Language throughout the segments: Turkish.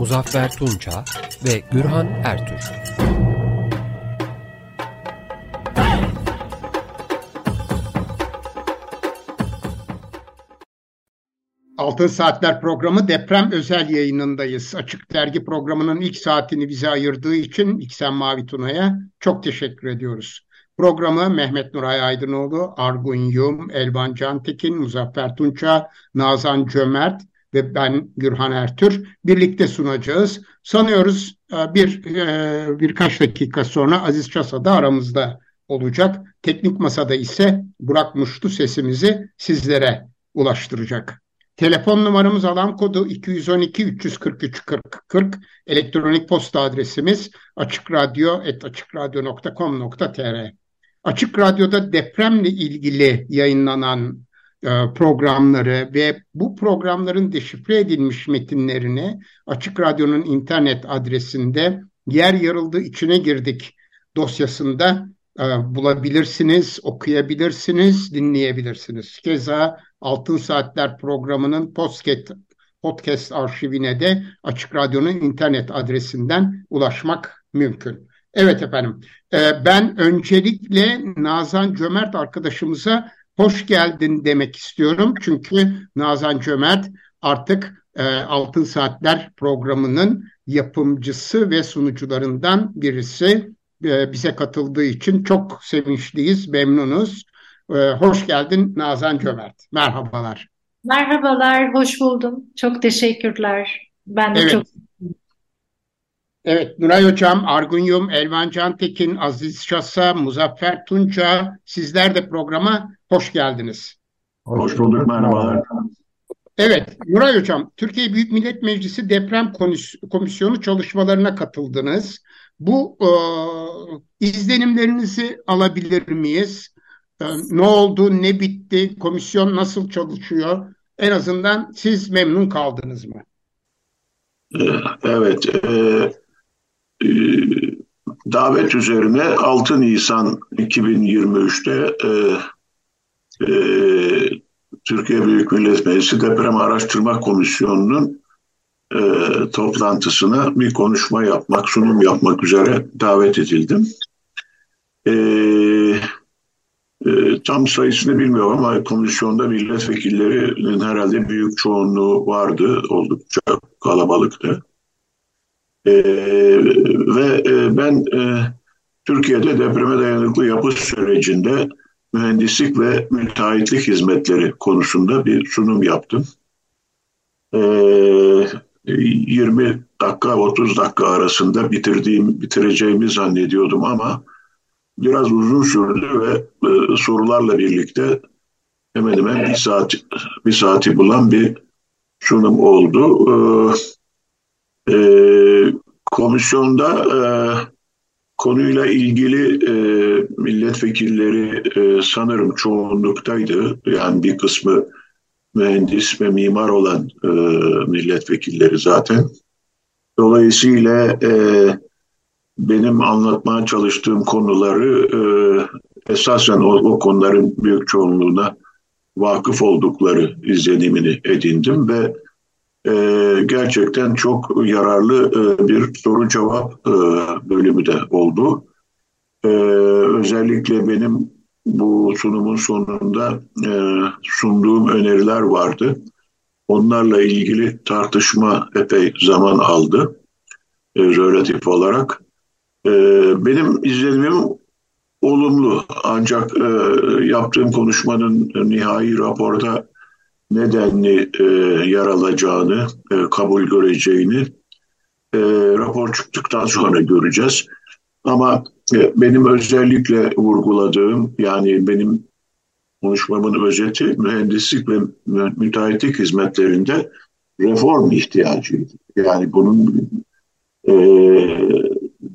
Muzaffer Tunça ve Gürhan Ertür. Altın Saatler programı deprem özel yayınındayız. Açık Dergi programının ilk saatini bize ayırdığı için İksen Mavi Tuna'ya çok teşekkür ediyoruz. Programı Mehmet Nuray Aydınoğlu, Argun Yum, Elvan Cantekin, Muzaffer Tunça, Nazan Cömert ve ben Gürhan Ertür birlikte sunacağız. Sanıyoruz e, bir e, birkaç dakika sonra Aziz Çasa da aramızda olacak. Teknik masada ise Burak Muştu sesimizi sizlere ulaştıracak. Telefon numaramız alan kodu 212 343 40 40. Elektronik posta adresimiz açıkradyo.com.tr Açık Radyo'da depremle ilgili yayınlanan programları ve bu programların deşifre edilmiş metinlerini Açık Radyo'nun internet adresinde yer yarıldı içine girdik dosyasında e, bulabilirsiniz, okuyabilirsiniz, dinleyebilirsiniz. Keza Altın Saatler programının podcast, podcast arşivine de Açık Radyo'nun internet adresinden ulaşmak mümkün. Evet efendim, e, ben öncelikle Nazan Cömert arkadaşımıza hoş geldin demek istiyorum. Çünkü Nazan Cömert artık e, Altın Saatler programının yapımcısı ve sunucularından birisi. E, bize katıldığı için çok sevinçliyiz, memnunuz. E, hoş geldin Nazan Cömert. Merhabalar. Merhabalar, hoş buldum. Çok teşekkürler. Ben de evet. çok Evet, Nuray Hocam, Argun Yum, Elvan Cantekin, Aziz Şasa, Muzaffer Tunca, sizler de programa hoş geldiniz. Hoş bulduk, merhabalar. Evet, Nuray Hocam, Türkiye Büyük Millet Meclisi Deprem Komisyonu çalışmalarına katıldınız. Bu e, izlenimlerinizi alabilir miyiz? E, ne oldu, ne bitti, komisyon nasıl çalışıyor? En azından siz memnun kaldınız mı? Evet, e, e, davet üzerine 6 Nisan 2023'te e, e, Türkiye Büyük Millet Meclisi Deprem Araştırma Komisyonu'nun e, toplantısına bir konuşma yapmak, sunum yapmak üzere davet edildim. E, e, tam sayısını bilmiyorum ama komisyonda milletvekillerinin herhalde büyük çoğunluğu vardı, oldukça kalabalıktı. E, ve e, ben e, Türkiye'de depreme dayanıklı yapı sürecinde mühendislik ve müteahhitlik hizmetleri konusunda bir sunum yaptım. E, 20 dakika 30 dakika arasında bitirdiğim bitireceğimi zannediyordum ama biraz uzun sürdü ve e, sorularla birlikte hemen hemen bir saat bir saati bulan bir sunum oldu. E, e, komisyonda e, konuyla ilgili e, milletvekilleri e, sanırım çoğunluktaydı. Yani bir kısmı mühendis ve mimar olan e, milletvekilleri zaten. Dolayısıyla e, benim anlatmaya çalıştığım konuları e, esasen o, o konuların büyük çoğunluğuna vakıf oldukları izlenimini edindim ve e, gerçekten çok yararlı e, bir soru cevap e, bölümü de oldu. E, özellikle benim bu sunumun sonunda e, sunduğum öneriler vardı. Onlarla ilgili tartışma epey zaman aldı e, relatif olarak. E, benim izlenimim olumlu ancak e, yaptığım konuşmanın nihai raporda nedenli e, yer alacağını, e, kabul göreceğini e, rapor çıktıktan sonra göreceğiz. Ama e, benim özellikle vurguladığım yani benim konuşmamın özeti mühendislik ve müteahhitlik hizmetlerinde reform ihtiyacıydı. Yani bunun e,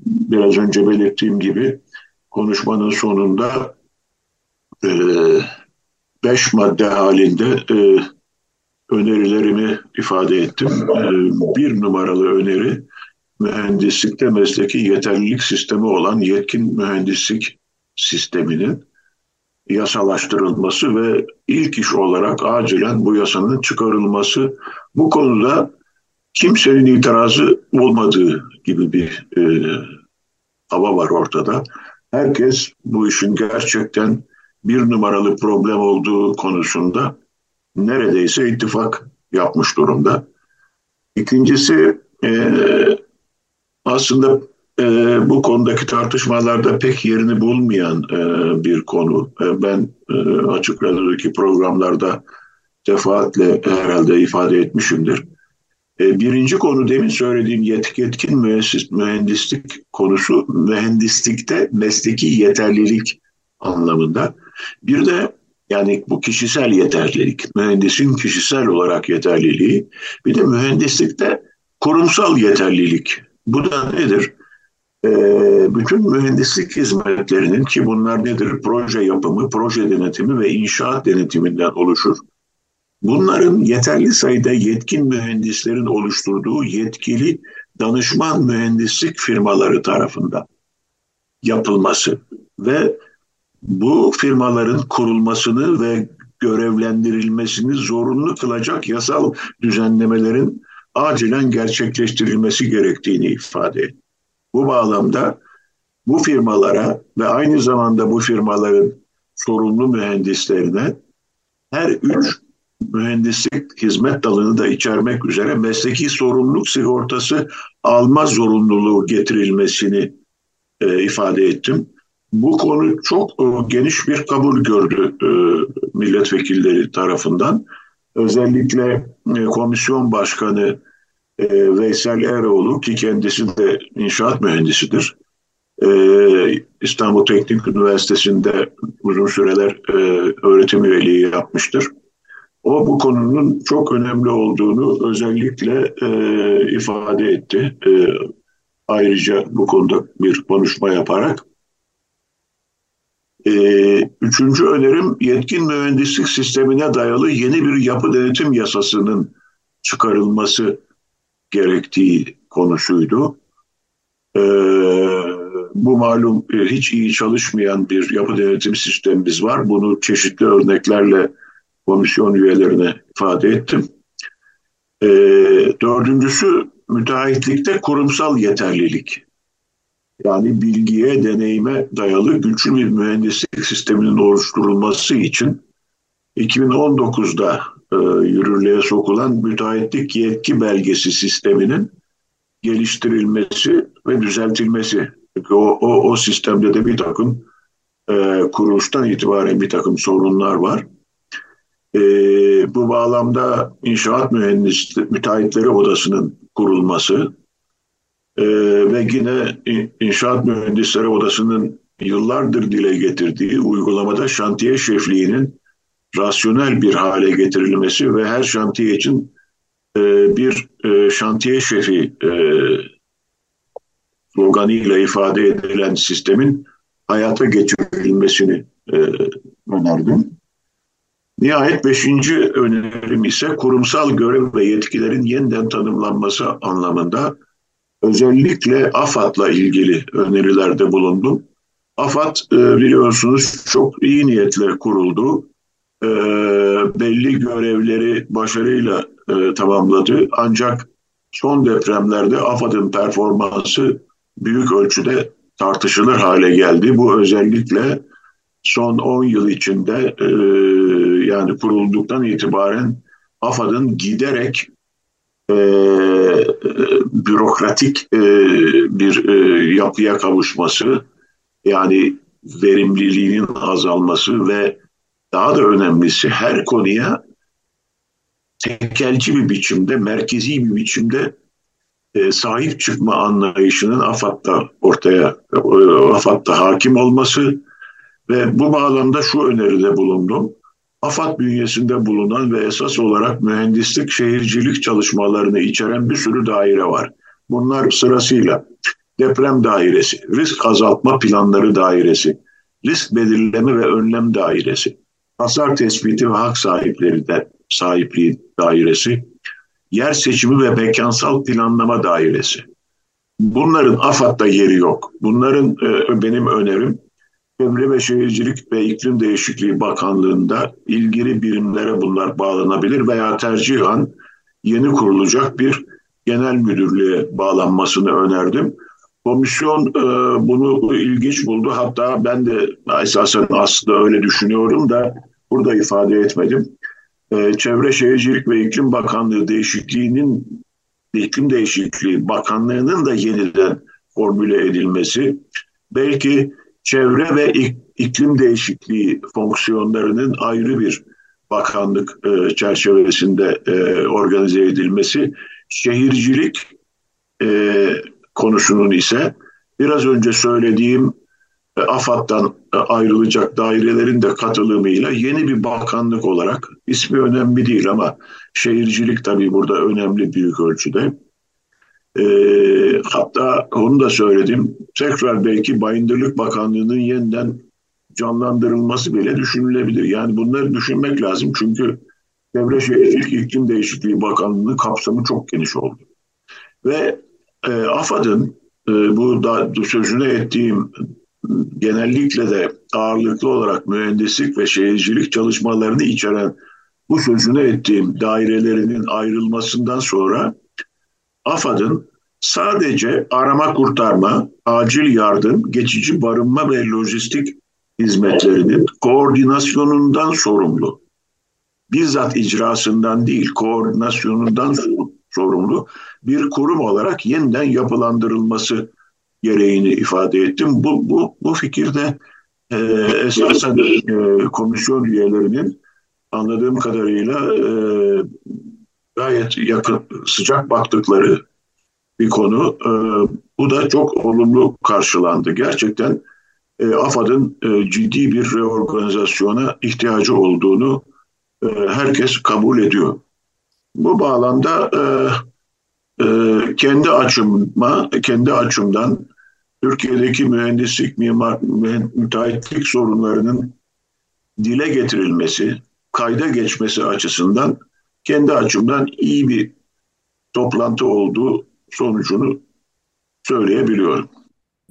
biraz önce belirttiğim gibi konuşmanın sonunda e, beş madde halinde e, önerilerimi ifade ettim. E, bir numaralı öneri mühendislikte mesleki yeterlilik sistemi olan yetkin mühendislik sisteminin yasalaştırılması ve ilk iş olarak acilen bu yasanın çıkarılması. Bu konuda kimsenin itirazı olmadığı gibi bir e, hava var ortada. Herkes bu işin gerçekten bir numaralı problem olduğu konusunda neredeyse ittifak yapmış durumda. İkincisi e, aslında e, bu konudaki tartışmalarda pek yerini bulmayan e, bir konu. E, ben e, açık radyodaki programlarda defaatle herhalde ifade etmişimdir. E, birinci konu demin söylediğim yetki yetkin mühendis, mühendislik konusu mühendislikte mesleki yeterlilik anlamında. Bir de yani bu kişisel yeterlilik, mühendisin kişisel olarak yeterliliği, bir de mühendislikte kurumsal yeterlilik. Bu da nedir? Ee, bütün mühendislik hizmetlerinin ki bunlar nedir? Proje yapımı, proje denetimi ve inşaat denetiminden oluşur. Bunların yeterli sayıda yetkin mühendislerin oluşturduğu yetkili danışman mühendislik firmaları tarafından yapılması ve bu firmaların kurulmasını ve görevlendirilmesini zorunlu kılacak yasal düzenlemelerin acilen gerçekleştirilmesi gerektiğini ifade. Bu bağlamda bu firmalara ve aynı zamanda bu firmaların sorumlu mühendislerine her üç mühendislik hizmet dalını da içermek üzere mesleki sorumluluk sigortası alma zorunluluğu getirilmesini e, ifade ettim. Bu konu çok e, geniş bir kabul gördü e, milletvekilleri tarafından. Özellikle e, komisyon başkanı Veysel Eroğlu ki kendisi de inşaat mühendisidir. İstanbul Teknik Üniversitesi'nde uzun süreler öğretim üyeliği yapmıştır. O bu konunun çok önemli olduğunu özellikle ifade etti. Ayrıca bu konuda bir konuşma yaparak. E, üçüncü önerim yetkin mühendislik sistemine dayalı yeni bir yapı denetim yasasının çıkarılması gerektiği konusuydu. E, bu malum e, hiç iyi çalışmayan bir yapı denetim sistemimiz var. Bunu çeşitli örneklerle komisyon üyelerine ifade ettim. E, dördüncüsü müteahhitlikte kurumsal yeterlilik. Yani bilgiye, deneyime dayalı güçlü bir mühendislik sisteminin oluşturulması için 2019'da e, yürürlüğe sokulan müteahhitlik yetki belgesi sisteminin geliştirilmesi ve düzeltilmesi. Çünkü o, o, o sistemde de bir takım e, kuruluştan itibaren bir takım sorunlar var. E, bu bağlamda inşaat mühendisleri, müteahhitleri odasının kurulması e, ve yine inşaat mühendisleri odasının yıllardır dile getirdiği uygulamada şantiye şefliğinin rasyonel bir hale getirilmesi ve her şantiye için e, bir e, şantiye şefi e, sloganıyla ifade edilen sistemin hayata geçirilmesini e, önerdim. Nihayet beşinci önerim ise kurumsal görev ve yetkilerin yeniden tanımlanması anlamında özellikle AFAD'la ilgili önerilerde bulundum. AFAD e, biliyorsunuz çok iyi niyetle kuruldu. E, belli görevleri başarıyla e, tamamladı. Ancak son depremlerde AFAD'ın performansı büyük ölçüde tartışılır hale geldi. Bu özellikle son 10 yıl içinde yani kurulduktan itibaren AFAD'ın giderek e, bürokratik e, bir e, yapıya kavuşması yani verimliliğinin azalması ve daha da önemlisi her konuya tekelci bir biçimde, merkezi bir biçimde e, sahip çıkma anlayışının AFAD'da ortaya, e, AFAD'da hakim olması ve bu bağlamda şu öneride bulundum. AFAD bünyesinde bulunan ve esas olarak mühendislik, şehircilik çalışmalarını içeren bir sürü daire var. Bunlar sırasıyla deprem dairesi, risk azaltma planları dairesi, risk belirleme ve önlem dairesi, hasar tespiti ve hak sahipleri de sahipliği dairesi, yer seçimi ve mekansal planlama dairesi. Bunların AFAD'da yeri yok. Bunların e, benim önerim Çevre ve Şehircilik ve İklim Değişikliği Bakanlığı'nda ilgili birimlere bunlar bağlanabilir veya tercihan yeni kurulacak bir genel müdürlüğe bağlanmasını önerdim. Komisyon e, bunu ilginç buldu. Hatta ben de esasen aslında öyle düşünüyorum da burada ifade etmedim. E, Çevre Şehircilik ve İklim Bakanlığı değişikliğinin İklim Değişikliği Bakanlığı'nın da yeniden formüle edilmesi belki çevre ve iklim değişikliği fonksiyonlarının ayrı bir bakanlık e, çerçevesinde e, organize edilmesi, şehircilik e, konusunun ise biraz önce söylediğim e, AFAD'dan ayrılacak dairelerin de katılımıyla yeni bir bakanlık olarak ismi önemli değil ama şehircilik tabii burada önemli büyük ölçüde. E, hatta onu da söyledim. Tekrar belki Bayındırlık Bakanlığı'nın yeniden canlandırılması bile düşünülebilir. Yani bunları düşünmek lazım çünkü Çevre Şehircilik İklim Değişikliği Bakanlığı'nın kapsamı çok geniş oldu. Ve e, AFAD'ın e, bu da sözünü ettiğim genellikle de ağırlıklı olarak mühendislik ve şehircilik çalışmalarını içeren bu sözünü ettiğim dairelerinin ayrılmasından sonra AFAD'ın sadece arama kurtarma, acil yardım, geçici barınma ve lojistik hizmetlerinin koordinasyonundan sorumlu. Bizzat icrasından değil, koordinasyonundan sorumlu bir kurum olarak yeniden yapılandırılması gereğini ifade ettim. Bu, bu, bu fikirde e, esasen e, komisyon üyelerinin anladığım kadarıyla e, gayet yakın, sıcak baktıkları bir konu. E, bu da çok olumlu karşılandı. Gerçekten e, AFAD'ın e, ciddi bir reorganizasyona ihtiyacı olduğunu e, herkes kabul ediyor. Bu bağlamda e, e, kendi açıma, kendi açımdan Türkiye'deki mühendislik, mimar, müteahhitlik sorunlarının dile getirilmesi, kayda geçmesi açısından kendi açımdan iyi bir toplantı olduğu sonucunu söyleyebiliyorum.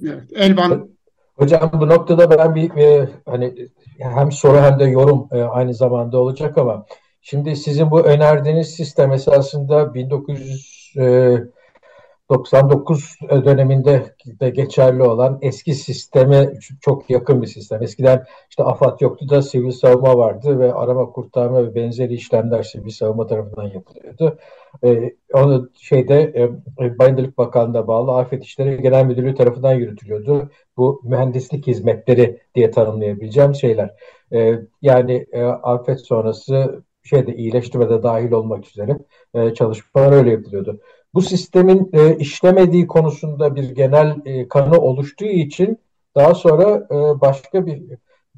Evet, Elvan. Hocam bu noktada ben bir e, hani hem soru hem de yorum e, aynı zamanda olacak ama şimdi sizin bu önerdiğiniz sistem esasında 1900 e, 99 döneminde de geçerli olan eski sisteme çok yakın bir sistem. Eskiden işte AFAD yoktu da sivil savunma vardı ve arama kurtarma ve benzeri işlemler sivil savunma tarafından yapılıyordu. Ee, onu şeyde e, Bayındırlık Bakanlığı'na bağlı Afet İşleri Genel Müdürlüğü tarafından yürütülüyordu. Bu mühendislik hizmetleri diye tanımlayabileceğim şeyler. Ee, yani e, afet sonrası şeyde iyileştirmede dahil olmak üzere e, çalışmalar öyle yapılıyordu bu sistemin e, işlemediği konusunda bir genel e, kanı oluştuğu için daha sonra e, başka bir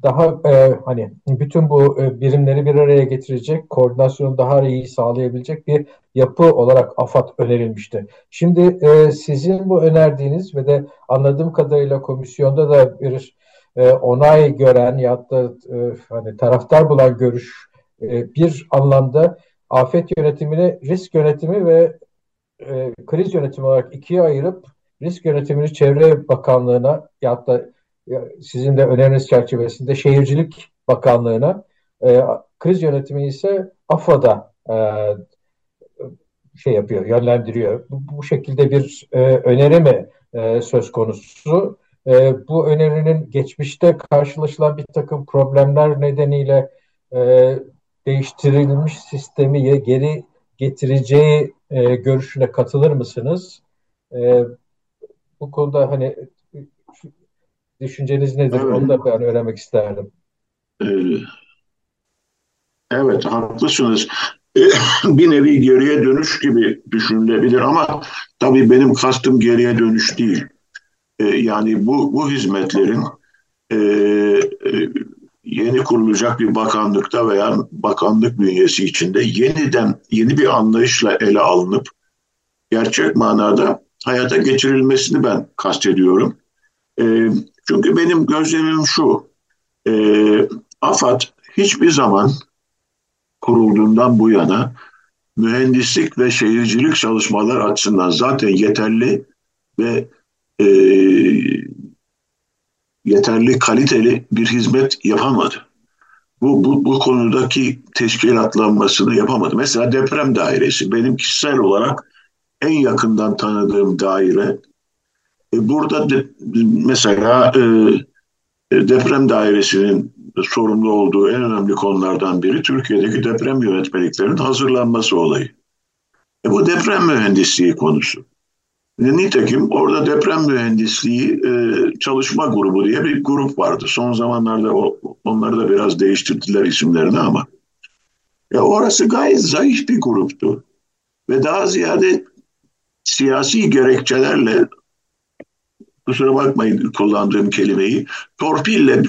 daha e, hani bütün bu e, birimleri bir araya getirecek, koordinasyonu daha iyi sağlayabilecek bir yapı olarak AFAD önerilmişti. Şimdi e, sizin bu önerdiğiniz ve de anladığım kadarıyla komisyonda da bir e, onay gören ya da e, hani taraftar bulan görüş e, bir anlamda afet yönetimini, risk yönetimi ve e, kriz yönetimi olarak ikiye ayırıp risk yönetimini Çevre Bakanlığı'na ya da sizin de öneriniz çerçevesinde Şehircilik Bakanlığı'na e, kriz yönetimi ise AFAD'a e, şey yapıyor, yönlendiriyor. Bu, bu şekilde bir e, öneri mi e, söz konusu? E, bu önerinin geçmişte karşılaşılan bir takım problemler nedeniyle e, değiştirilmiş sistemi geri getireceği e, görüşüne katılır mısınız? E, bu konuda hani düşünceniz nedir? Evet. Onu da ben öğrenmek isterdim. Ee, evet, haklısınız. Ee, bir nevi geriye dönüş gibi düşünülebilir ama tabii benim kastım geriye dönüş değil. Ee, yani bu, bu hizmetlerin e, e, yeni kurulacak bir bakanlıkta veya bakanlık bünyesi içinde yeniden yeni bir anlayışla ele alınıp gerçek manada hayata geçirilmesini ben kastediyorum. E, çünkü benim gözlemim şu, e, AFAD hiçbir zaman kurulduğundan bu yana mühendislik ve şehircilik çalışmalar açısından zaten yeterli ve e, yeterli kaliteli bir hizmet yapamadı. Bu, bu, bu konudaki teşkilatlanmasını yapamadı. Mesela deprem dairesi benim kişisel olarak en yakından tanıdığım daire. E, burada de, mesela e, e deprem dairesinin sorumlu olduğu en önemli konulardan biri Türkiye'deki deprem yönetmeliklerinin hazırlanması olayı. E, bu deprem mühendisliği konusu. Nitekim orada deprem mühendisliği e, çalışma grubu diye bir grup vardı. Son zamanlarda o, onları da biraz değiştirdiler isimlerini ama. Ya orası gayet zayıf bir gruptu. Ve daha ziyade siyasi gerekçelerle kusura bakmayın kullandığım kelimeyi torpille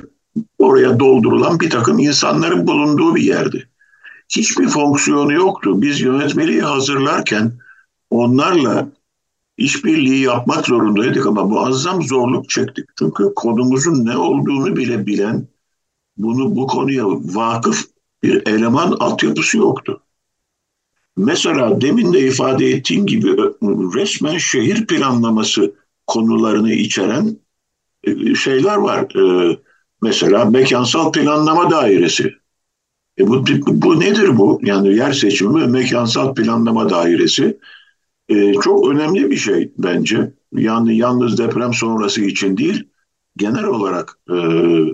oraya doldurulan bir takım insanların bulunduğu bir yerdi. Hiçbir fonksiyonu yoktu. Biz yönetmeliği hazırlarken onlarla işbirliği yapmak zorundaydık ama muazzam zorluk çektik. Çünkü konumuzun ne olduğunu bile bilen, bunu bu konuya vakıf bir eleman altyapısı yoktu. Mesela demin de ifade ettiğim gibi resmen şehir planlaması konularını içeren e, şeyler var. E, mesela mekansal planlama dairesi. E bu, bu nedir bu? Yani yer seçimi mekansal planlama dairesi e, çok önemli bir şey bence. Yani yalnız deprem sonrası için değil, genel olarak e,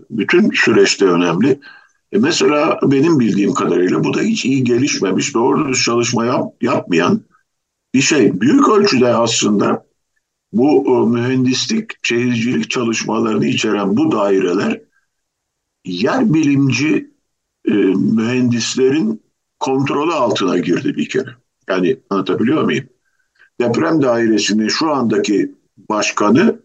bütün süreçte önemli. E mesela benim bildiğim kadarıyla bu da hiç iyi gelişmemiş, doğru düz çalışma yap, yapmayan bir şey. Büyük ölçüde aslında bu o, mühendislik, şehircilik çalışmalarını içeren bu daireler yer bilimci e, mühendislerin kontrolü altına girdi bir kere. Yani anlatabiliyor muyum? Deprem dairesinin şu andaki başkanı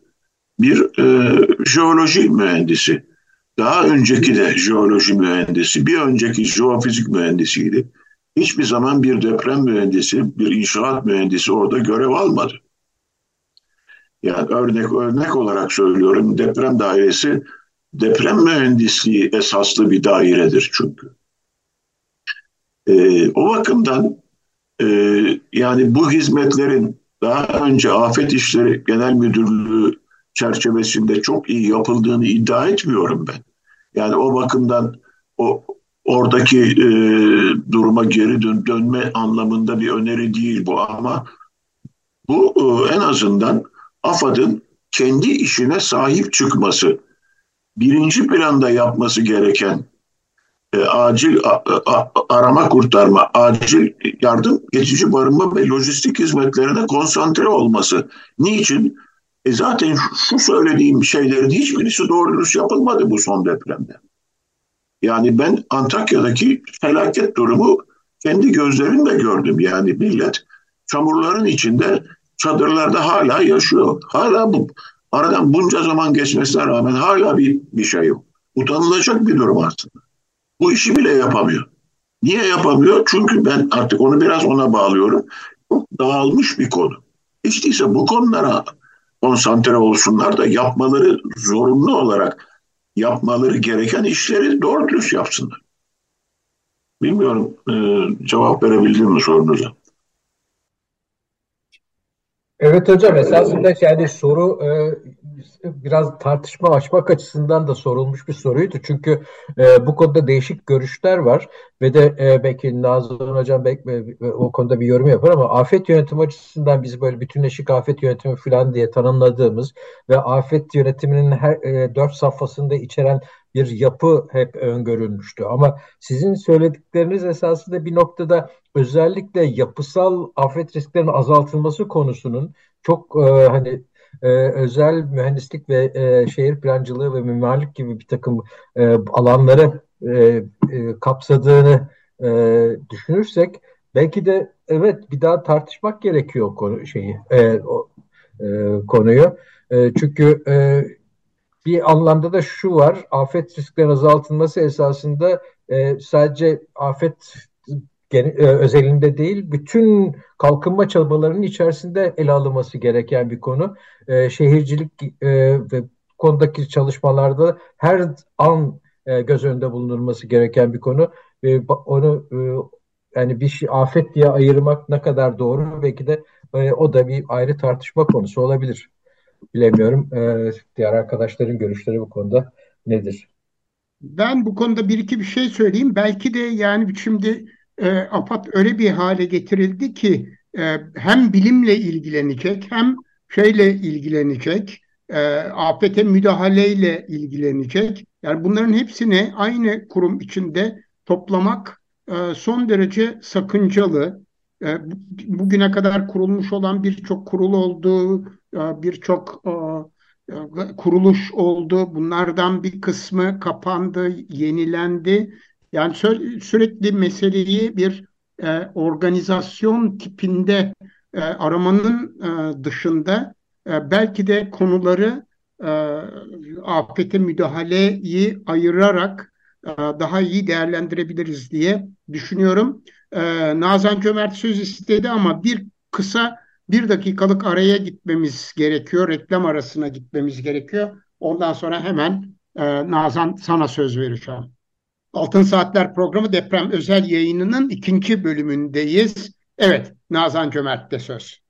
bir e, jeoloji mühendisi. Daha önceki de jeoloji mühendisi, bir önceki jeofizik mühendisiydi. Hiçbir zaman bir deprem mühendisi, bir inşaat mühendisi orada görev almadı. Yani örnek örnek olarak söylüyorum deprem dairesi deprem mühendisliği esaslı bir dairedir çünkü. Ee, o bakımdan ee, yani bu hizmetlerin daha önce Afet İşleri Genel Müdürlüğü çerçevesinde çok iyi yapıldığını iddia etmiyorum ben. Yani o bakımdan o oradaki e, duruma geri dön, dönme anlamında bir öneri değil bu ama bu e, en azından AFAD'ın kendi işine sahip çıkması, birinci planda yapması gereken e, acil a, a, arama kurtarma, acil yardım, geçici barınma ve lojistik hizmetlerine konsantre olması. Niçin? E zaten şu söylediğim şeylerin hiçbirisi doğru dürüst yapılmadı bu son depremde. Yani ben Antakya'daki felaket durumu kendi gözlerimle gördüm. Yani millet çamurların içinde çadırlarda hala yaşıyor. Hala bu aradan bunca zaman geçmesine rağmen hala bir, bir şey yok. Utanılacak bir durum aslında. Bu işi bile yapamıyor. Niye yapamıyor? Çünkü ben artık onu biraz ona bağlıyorum. Dağılmış bir konu. Hiç değilse bu konulara konsantre olsunlar da yapmaları zorunlu olarak yapmaları gereken işleri doğru dürüst yapsınlar. Bilmiyorum e, cevap verebildim mi sorunuza? Evet hocam esasında yani soru e, biraz tartışma açmak açısından da sorulmuş bir soruydu. Çünkü e, bu konuda değişik görüşler var ve de e, belki Nazım hocam belki o konuda bir yorum yapar ama afet yönetimi açısından biz böyle bütünleşik afet yönetimi falan diye tanımladığımız ve afet yönetiminin her e, dört safhasında içeren bir yapı hep öngörülmüştü. Ama sizin söyledikleriniz esasında bir noktada özellikle yapısal afet risklerinin azaltılması konusunun çok e, hani e, özel mühendislik ve e, şehir plancılığı ve mimarlık gibi bir takım e, alanları e, e, kapsadığını e, düşünürsek belki de evet bir daha tartışmak gerekiyor konu şeyi e, o, e, konuyu. E, çünkü e, bir anlamda da şu var, afet risklerinin azaltılması esasında e, sadece afet özelinde değil, bütün kalkınma çabalarının içerisinde ele alınması gereken bir konu. Şehircilik ve konudaki çalışmalarda her an göz önünde bulunulması gereken bir konu. Onu yani bir şey afet diye ayırmak ne kadar doğru belki de o da bir ayrı tartışma konusu olabilir. Bilemiyorum. Diğer arkadaşların görüşleri bu konuda nedir? Ben bu konuda bir iki bir şey söyleyeyim. Belki de yani şimdi e, AFAD öyle bir hale getirildi ki e, hem bilimle ilgilenecek hem şeyle ilgilenecek, e, afete müdahaleyle ilgilenecek. Yani bunların hepsini aynı kurum içinde toplamak e, son derece sakıncalı. E, bugüne kadar kurulmuş olan birçok kurul olduğu, e, birçok e, kuruluş oldu. Bunlardan bir kısmı kapandı, yenilendi. Yani sü sürekli meseleyi bir e, organizasyon tipinde e, aramanın e, dışında e, belki de konuları e, afete müdahaleyi ayırarak e, daha iyi değerlendirebiliriz diye düşünüyorum. E, Nazan Cömert söz istedi ama bir kısa bir dakikalık araya gitmemiz gerekiyor. Reklam arasına gitmemiz gerekiyor. Ondan sonra hemen e, Nazan sana söz vereceğim. Altın Saatler programı deprem özel yayınının ikinci bölümündeyiz. Evet, Nazan Cömert'te söz.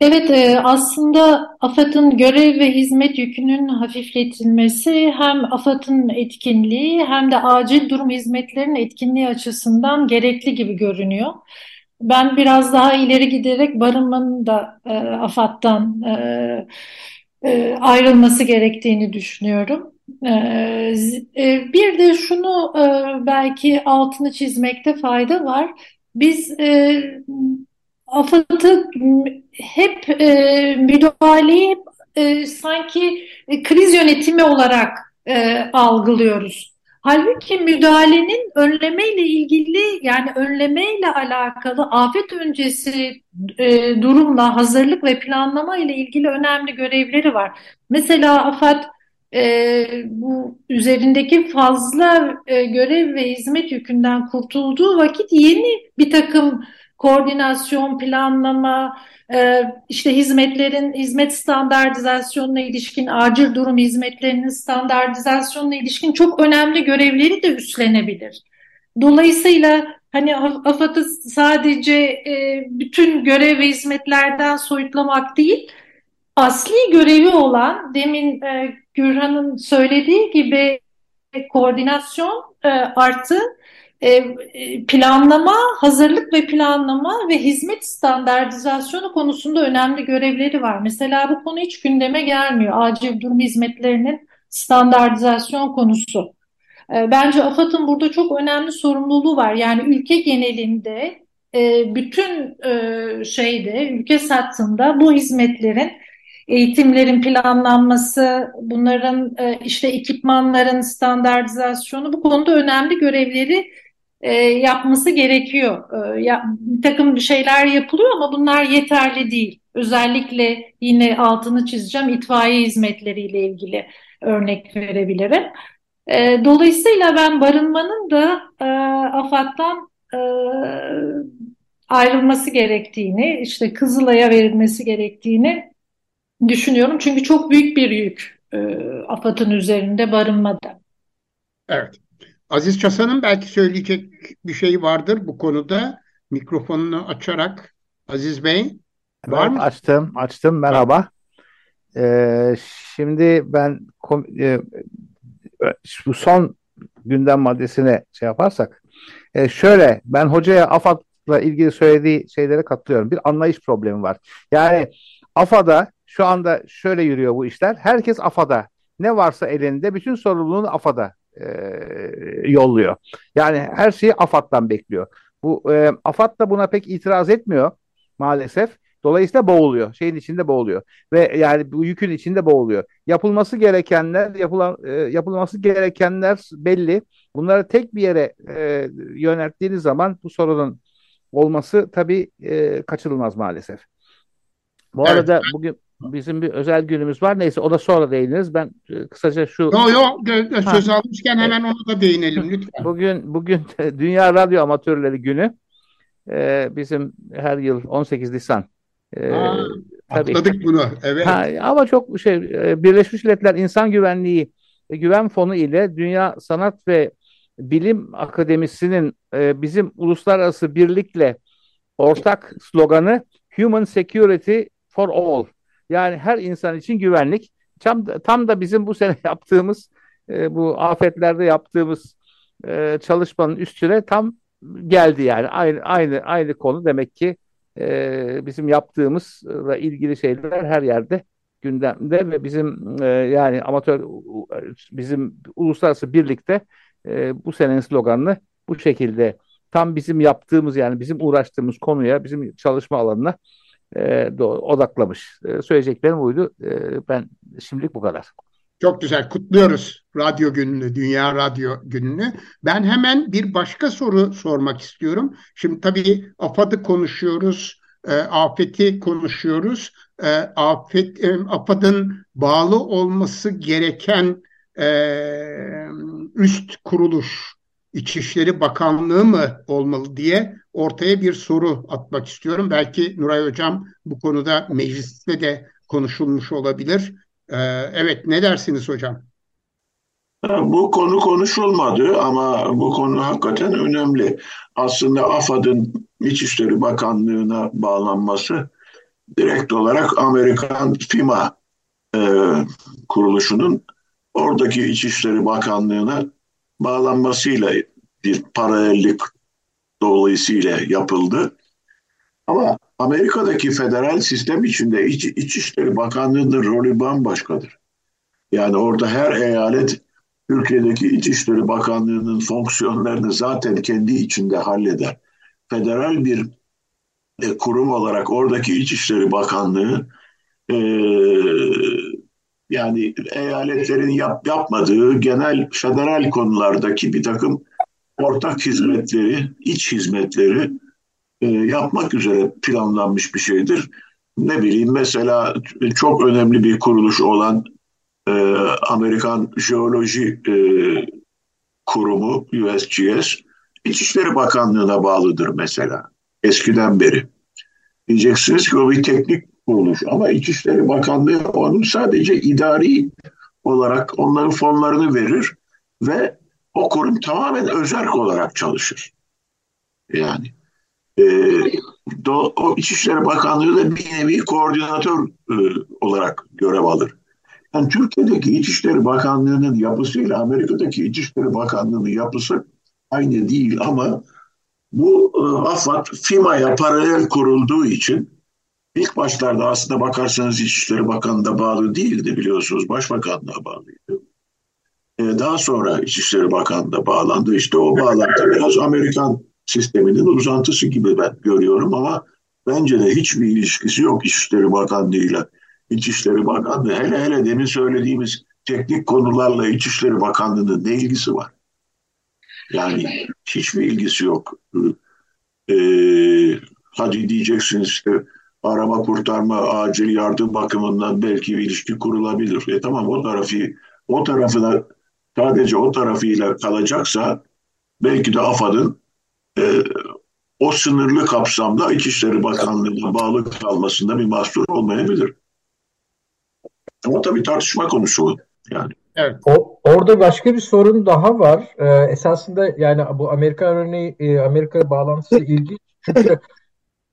Evet, e, aslında AFAD'ın görev ve hizmet yükünün hafifletilmesi hem AFAD'ın etkinliği hem de acil durum hizmetlerinin etkinliği açısından gerekli gibi görünüyor. Ben biraz daha ileri giderek barınmanın da e, AFAD'dan e, e, ayrılması gerektiğini düşünüyorum. E, e, bir de şunu e, belki altını çizmekte fayda var. Biz e, AFAD'ı hep müdahaleyi sanki kriz yönetimi olarak algılıyoruz. Halbuki müdahalenin önlemeyle ilgili yani önlemeyle alakalı afet öncesi e, durumla hazırlık ve planlama ile ilgili önemli görevleri var. Mesela AFAD e, bu üzerindeki fazla e, görev ve hizmet yükünden kurtulduğu vakit yeni bir takım koordinasyon, planlama, e, işte hizmetlerin hizmet standartizasyonuna ilişkin, acil durum hizmetlerinin standartizasyonuna ilişkin çok önemli görevleri de üstlenebilir. Dolayısıyla hani AFAD'ı sadece e, bütün görev ve hizmetlerden soyutlamak değil, asli görevi olan demin e, Gürhan'ın söylediği gibi koordinasyon e, artı e, e, planlama, hazırlık ve planlama ve hizmet standartizasyonu konusunda önemli görevleri var. Mesela bu konu hiç gündeme gelmiyor. Acil durum hizmetlerinin standartizasyon konusu. E, bence AFAD'ın burada çok önemli sorumluluğu var. Yani ülke genelinde bütün şeyde, ülke sattığında bu hizmetlerin eğitimlerin planlanması, bunların işte ekipmanların standartizasyonu bu konuda önemli görevleri e, yapması gerekiyor. E, bir takım şeyler yapılıyor ama bunlar yeterli değil. Özellikle yine altını çizeceğim itfaiye hizmetleriyle ilgili örnek verebilirim. E, dolayısıyla ben barınmanın da e, AFAD'dan e, ayrılması gerektiğini, işte Kızılay'a verilmesi gerektiğini düşünüyorum. Çünkü çok büyük bir yük e, AFAD'ın üzerinde barınmada. Evet. Aziz Çasan'ın belki söyleyecek bir şey vardır bu konuda. Mikrofonunu açarak Aziz Bey var evet, mı? Açtım, açtım. Merhaba. Ee, şimdi ben e, bu son gündem maddesine şey yaparsak e, şöyle ben hocaya AFAD'la ilgili söylediği şeylere katılıyorum. Bir anlayış problemi var. Yani AFAD'a şu anda şöyle yürüyor bu işler. Herkes AFAD'a. Ne varsa elinde bütün sorumluluğunu AFAD'a e, yolluyor. Yani her şeyi AFAD'dan bekliyor. Bu e, AFAD da buna pek itiraz etmiyor maalesef. Dolayısıyla boğuluyor. Şeyin içinde boğuluyor. Ve yani bu yükün içinde boğuluyor. Yapılması gerekenler, yapılan e, yapılması gerekenler belli. Bunları tek bir yere e, yönelttiğiniz zaman bu sorunun olması tabii e, kaçınılmaz maalesef. Bu evet. arada bugün bizim bir özel günümüz var. Neyse o da sonra değiniriz. Ben e, kısaca şu... Yok yok söz almışken hemen ona da değinelim lütfen. Bugün bugün Dünya Radyo Amatörleri Günü. Ee, bizim her yıl 18 Nisan. Ee, Aa, tabii. Atladık bunu. Evet. Ha, ama çok şey e, Birleşmiş Milletler İnsan Güvenliği Güven Fonu ile Dünya Sanat ve Bilim Akademisi'nin e, bizim uluslararası birlikle ortak sloganı Human Security for All. Yani her insan için güvenlik. Tam, tam da bizim bu sene yaptığımız e, bu afetlerde yaptığımız e, çalışmanın üstüne tam geldi yani aynı aynı aynı konu demek ki e, bizim yaptığımızla ilgili şeyler her yerde gündemde ve bizim e, yani amatör bizim uluslararası birlikte e, bu senenin sloganını bu şekilde tam bizim yaptığımız yani bizim uğraştığımız konuya bizim çalışma alanına e, odaklamış. E, söyleyeceklerim buydu. E, ben şimdilik bu kadar. Çok güzel. Kutluyoruz Radyo Günü'nü, Dünya Radyo Günü'nü. Ben hemen bir başka soru sormak istiyorum. Şimdi tabii AFAD'ı konuşuyoruz, e, afeti konuşuyoruz. E, afet, e, AFAD'ın bağlı olması gereken e, üst kuruluş, İçişleri Bakanlığı mı olmalı diye ortaya bir soru atmak istiyorum. Belki Nuray Hocam bu konuda mecliste de konuşulmuş olabilir. Ee, evet ne dersiniz hocam? Bu konu konuşulmadı ama bu konu hakikaten önemli. Aslında AFAD'ın İçişleri Bakanlığı'na bağlanması direkt olarak Amerikan FIMA e, kuruluşunun oradaki İçişleri Bakanlığı'na bağlanmasıyla bir paralellik dolayısıyla yapıldı. Ama Amerika'daki federal sistem içinde İç, İçişleri Bakanlığı'nın rolü bambaşkadır. Yani orada her eyalet Türkiye'deki İçişleri Bakanlığı'nın fonksiyonlarını zaten kendi içinde halleder. Federal bir e, kurum olarak oradaki İçişleri Bakanlığı e, yani eyaletlerin yap, yapmadığı genel federal konulardaki bir takım ortak hizmetleri, iç hizmetleri e, yapmak üzere planlanmış bir şeydir. Ne bileyim mesela çok önemli bir kuruluş olan e, Amerikan Jeoloji e, Kurumu USGS İçişleri Bakanlığı'na bağlıdır mesela eskiden beri. Diyeceksiniz ki o bir teknik kuruluş ama İçişleri Bakanlığı onun sadece idari olarak onların fonlarını verir ve o kurum tamamen özerk olarak çalışır. Yani e, do, o İçişleri Bakanlığı da bir nevi koordinatör e, olarak görev alır. Yani Türkiye'deki İçişleri Bakanlığı'nın yapısıyla Amerika'daki İçişleri Bakanlığı'nın yapısı aynı değil ama bu e, AFAD FİMA'ya paralel kurulduğu için ilk başlarda aslında bakarsanız İçişleri Bakanlığı'na bağlı değildi biliyorsunuz. Başbakanlığa bağlıydı. E, daha sonra İçişleri Bakanlığı'na bağlandı. İşte o bağlantı biraz Amerikan sisteminin uzantısı gibi ben görüyorum ama bence de hiçbir ilişkisi yok İçişleri Bakanlığı'yla. İçişleri Bakanlığı hele hele demin söylediğimiz teknik konularla İçişleri Bakanlığı'nın ne ilgisi var? Yani hiçbir ilgisi yok. Ee, hadi diyeceksiniz işte arama kurtarma, acil yardım bakımından belki bir ilişki kurulabilir. E tamam o tarafı o tarafı da sadece o tarafıyla kalacaksa belki de AFAD'ın e, o sınırlı kapsamda İçişleri Bakanlığı'na bağlı kalmasında bir mahsur olmayabilir. Ama tabii tartışma konusu yani. Evet. O, orada başka bir sorun daha var. Ee, esasında yani bu Amerika örneği, e, Amerika bağlantısı ilginç. Çünkü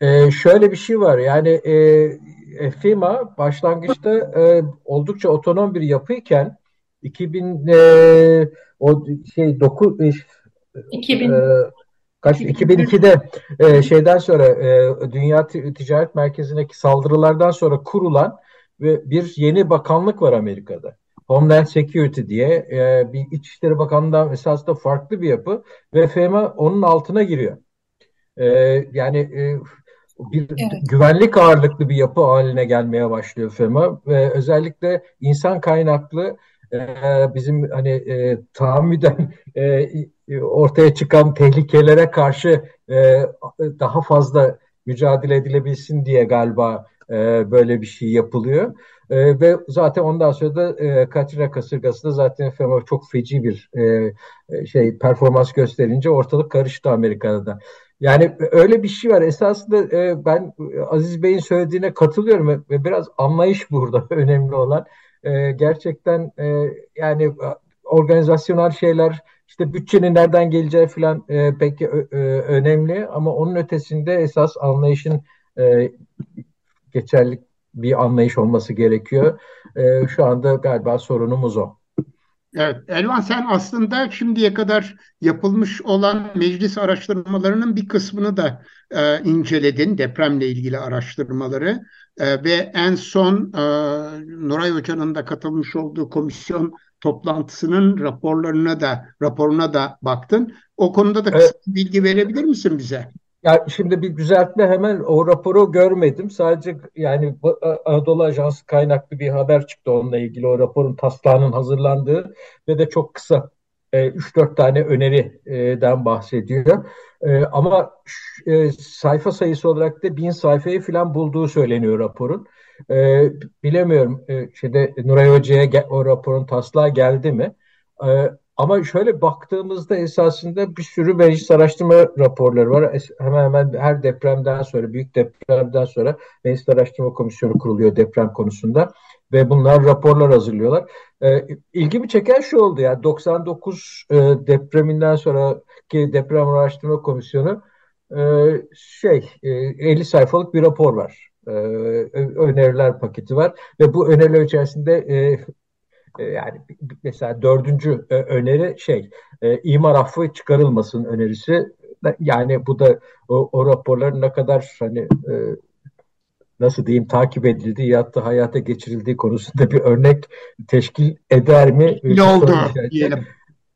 e, şöyle bir şey var. Yani e, FEMA başlangıçta e, oldukça otonom bir yapıyken 2000 e, o şey 9 2000 e, kaç 2002'de e, şeyden sonra e, Dünya Ticaret Merkezi'ndeki saldırılardan sonra kurulan ve bir yeni bakanlık var Amerika'da. Homeland Security diye e, bir İçişleri Bakanlığı'ndan esasında farklı bir yapı ve FEMA onun altına giriyor. E, yani e, bir evet. güvenlik ağırlıklı bir yapı haline gelmeye başlıyor FEMA ve özellikle insan kaynaklı e, bizim hani e, tahammüden e, ortaya çıkan tehlikelere karşı e, daha fazla mücadele edilebilsin diye galiba e, böyle bir şey yapılıyor. E, ve zaten ondan sonra da e, Katrina kasırgası da zaten çok feci bir e, e, şey performans gösterince ortalık karıştı Amerika'da da. Yani öyle bir şey var. Esasında e, ben Aziz Bey'in söylediğine katılıyorum ve biraz anlayış burada önemli olan. E, gerçekten e, yani organizasyonel şeyler işte bütçenin nereden geleceği falan e, peki e, önemli ama onun ötesinde esas anlayışın e, geçerli bir anlayış olması gerekiyor. E, şu anda galiba sorunumuz o. Evet, Elvan sen aslında şimdiye kadar yapılmış olan meclis araştırmalarının bir kısmını da e, inceledin, depremle ilgili araştırmaları e, ve en son e, Nuray Hoca'nın da katılmış olduğu komisyon toplantısının raporlarına da raporuna da baktın. O konuda da kısa evet. bilgi verebilir misin bize? Ya şimdi bir düzeltme hemen o raporu görmedim. Sadece yani Anadolu Ajansı kaynaklı bir haber çıktı onunla ilgili o raporun taslağının hazırlandığı ve de çok kısa e, 3-4 tane öneriden bahsediyor. E, ama e, sayfa sayısı olarak da bin sayfayı falan bulduğu söyleniyor raporun. E, bilemiyorum e, şeyde Nuray Hoca'ya o raporun taslağı geldi mi? Ama şöyle baktığımızda esasında bir sürü meclis araştırma raporları var. Hemen hemen her depremden sonra, büyük depremden sonra meclis araştırma komisyonu kuruluyor deprem konusunda. Ve bunlar raporlar hazırlıyorlar. Ee, ilgimi çeken şu oldu ya 99 e, depreminden sonraki deprem araştırma komisyonu e, şey e, 50 sayfalık bir rapor var. E, öneriler paketi var ve bu öneriler içerisinde e, yani mesela dördüncü e, öneri şey e, imar affı çıkarılmasın önerisi yani bu da o, o raporların ne kadar hani nasıl diyeyim takip edildiği ya da hayata geçirildiği konusunda bir örnek teşkil eder mi? Ne oldu diyelim.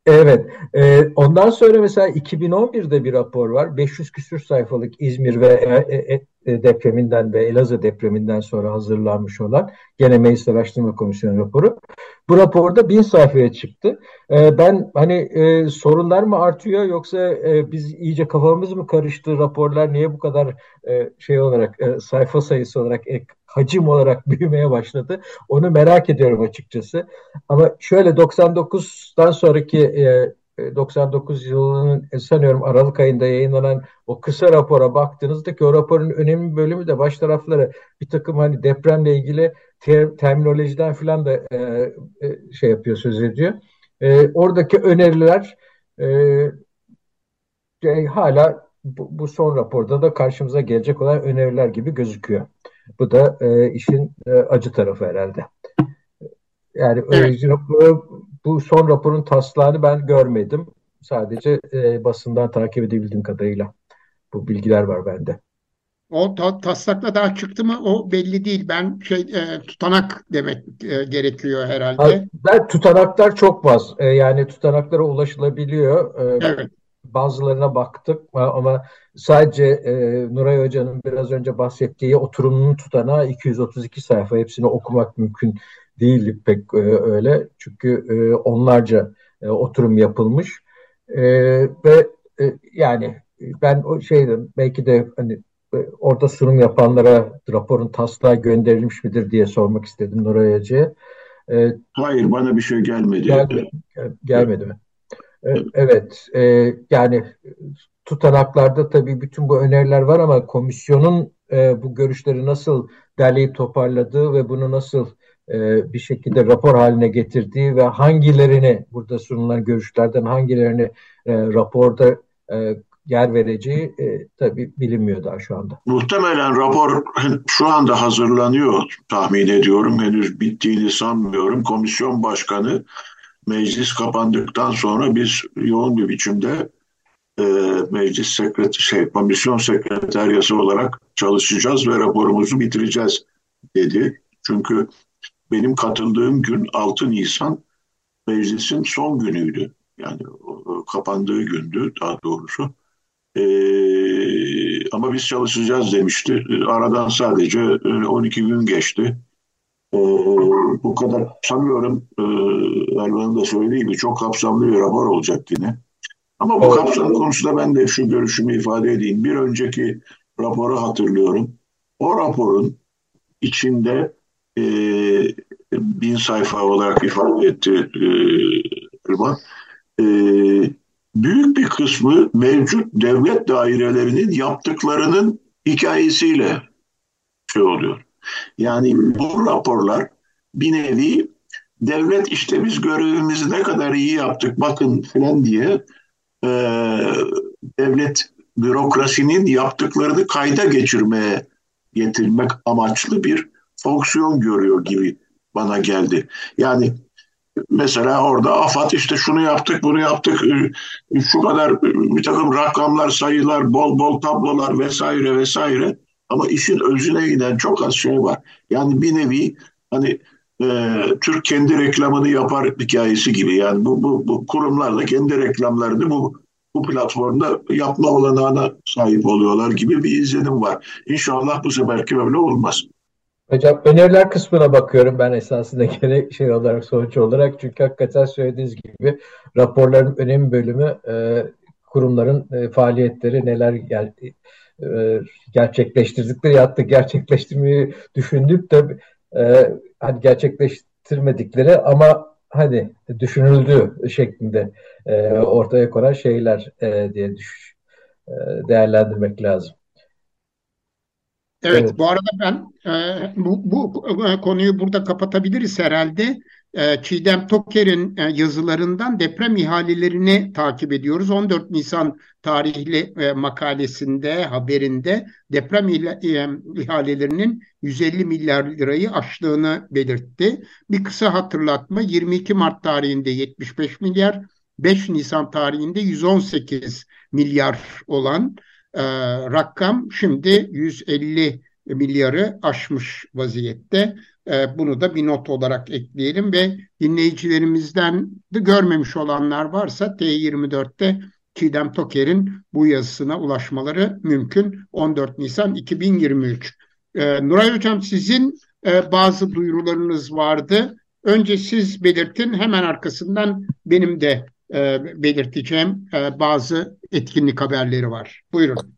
Evet. E, ondan sonra mesela 2011'de bir rapor var. 500 küsür sayfalık İzmir ve e, e, e, depreminden ve Elazığ depreminden sonra hazırlanmış olan gene Meclis Araştırma Komisyonu raporu. Bu raporda bin sayfaya çıktı. E, ben hani e, sorunlar mı artıyor yoksa e, biz iyice kafamız mı karıştı raporlar niye bu kadar e, şey olarak e, sayfa sayısı olarak e, hacim olarak büyümeye başladı. Onu merak ediyorum açıkçası. Ama şöyle 99'dan sonraki e, 99 yılının e, sanıyorum Aralık ayında yayınlanan o kısa rapora baktığınızda ki o raporun önemli bölümü de baş tarafları bir takım hani depremle ilgili ter, terminolojiden falan da e, e, şey yapıyor söz ediyor. E, oradaki öneriler e, e, hala bu, bu son raporda da karşımıza gelecek olan öneriler gibi gözüküyor. Bu da e, işin e, acı tarafı herhalde. Yani evet. Bu son raporun taslağını ben görmedim. Sadece e, basından takip edebildiğim kadarıyla bu bilgiler var bende. O ta, taslakla daha çıktı mı o belli değil. Ben şey e, tutanak demek e, gerekiyor herhalde. Ben tutanaklar çok az. E, yani tutanaklara ulaşılabiliyor. E, evet. Bazılarına baktık ama sadece e, Nuray Hoca'nın biraz önce bahsettiği oturumunun tutanağı 232 sayfa. Hepsini okumak mümkün değil pek e, öyle. Çünkü e, onlarca e, oturum yapılmış. E, ve e, yani ben o şeydim belki de hani e, orada sunum yapanlara raporun taslağı gönderilmiş midir diye sormak istedim Nuray Hoca'ya. E, Hayır bana bir şey gelmedi. Gelmedi, gelmedi mi? E, evet e, yani tutanaklarda tabii bütün bu öneriler var ama komisyonun e, bu görüşleri nasıl derleyip toparladığı ve bunu nasıl e, bir şekilde rapor haline getirdiği ve hangilerini burada sunulan görüşlerden hangilerini e, raporda e, yer vereceği e, tabii bilinmiyor daha şu anda. Muhtemelen rapor şu anda hazırlanıyor tahmin ediyorum. Henüz bittiğini sanmıyorum. Komisyon başkanı meclis kapandıktan sonra biz yoğun bir biçimde meclis sekret şey komisyon sekreteryası olarak çalışacağız ve raporumuzu bitireceğiz dedi. Çünkü benim katıldığım gün 6 Nisan meclisin son günüydü. Yani kapandığı gündü daha doğrusu. Ee, ama biz çalışacağız demişti. Aradan sadece 12 gün geçti. Ee, bu kadar sanıyorum e, Erdoğan'ın da söylediği gibi çok kapsamlı bir rapor olacak yine. Ama bu kapsam konusunda ben de şu görüşümü ifade edeyim. Bir önceki raporu hatırlıyorum. O raporun içinde e, bin sayfa olarak ifade etti e, Irmak. E, büyük bir kısmı mevcut devlet dairelerinin yaptıklarının hikayesiyle şey oluyor. Yani bu raporlar bir nevi devlet işte biz görevimizi ne kadar iyi yaptık bakın falan diye e, devlet bürokrasinin yaptıklarını kayda geçirmeye getirmek amaçlı bir fonksiyon görüyor gibi bana geldi. Yani mesela orada AFAD işte şunu yaptık bunu yaptık e, şu kadar bir takım rakamlar sayılar bol bol tablolar vesaire vesaire ama işin özüne giden çok az şey var. Yani bir nevi hani e, Türk kendi reklamını yapar hikayesi gibi yani bu, bu, bu kurumlar da kendi reklamlarını bu bu platformda yapma olanağına sahip oluyorlar gibi bir izlenim var. İnşallah bu seferki öyle olmaz. Hocam öneriler kısmına bakıyorum. Ben esasında gene şey olarak sonuç olarak. Çünkü hakikaten söylediğiniz gibi raporların önemli bölümü e, kurumların e, faaliyetleri neler gel, e, gerçekleştirdikleri ya da gerçekleştirmeyi düşündük. De e, hani gerçekleştirmedikleri ama hani düşünüldüğü şeklinde e, ortaya konan şeyler e, diye düş, e, değerlendirmek lazım. Evet, evet, bu arada ben e, bu, bu e, konuyu burada kapatabiliriz herhalde. E, Çiğdem Toker'in e, yazılarından deprem ihalelerini takip ediyoruz. 14 Nisan tarihli e, makalesinde, haberinde deprem ihalelerinin 150 milyar lirayı aştığını belirtti. Bir kısa hatırlatma 22 Mart tarihinde 75 milyar, 5 Nisan tarihinde 118 milyar olan e, rakam şimdi 150 milyarı aşmış vaziyette. E, bunu da bir not olarak ekleyelim ve dinleyicilerimizden de görmemiş olanlar varsa T24'te Çiğdem Toker'in bu yazısına ulaşmaları mümkün. 14 Nisan 2023. E, Nuray Hocam sizin e, bazı duyurularınız vardı. Önce siz belirtin hemen arkasından benim de e, belirteceğim e, bazı etkinlik haberleri var. Buyurun.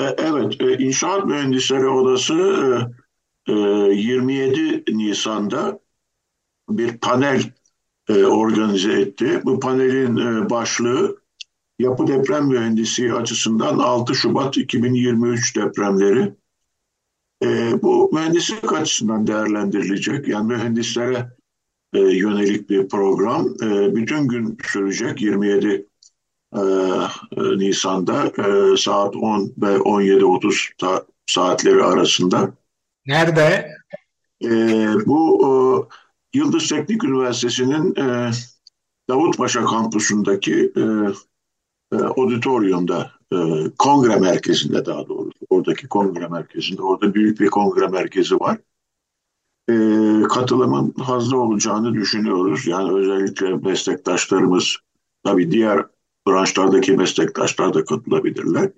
E, evet, e, İnşaat Mühendisleri Odası 27 Nisan'da bir panel organize etti. Bu panelin başlığı yapı deprem mühendisi açısından 6 Şubat 2023 depremleri. Bu mühendislik açısından değerlendirilecek. Yani mühendislere yönelik bir program. Bütün gün sürecek 27 e, Nisan'da e, saat 10 ve 17.30 saatleri arasında. Nerede? E, bu e, Yıldız Teknik Üniversitesi'nin e, Davutpaşa kampüsündeki e, e, auditoriumda, e, kongre merkezinde daha doğrusu, oradaki kongre merkezinde, orada büyük bir kongre merkezi var. E, katılımın fazla olacağını düşünüyoruz. Yani özellikle meslektaşlarımız, tabii diğer branşlardaki meslektaşlar da katılabilirler.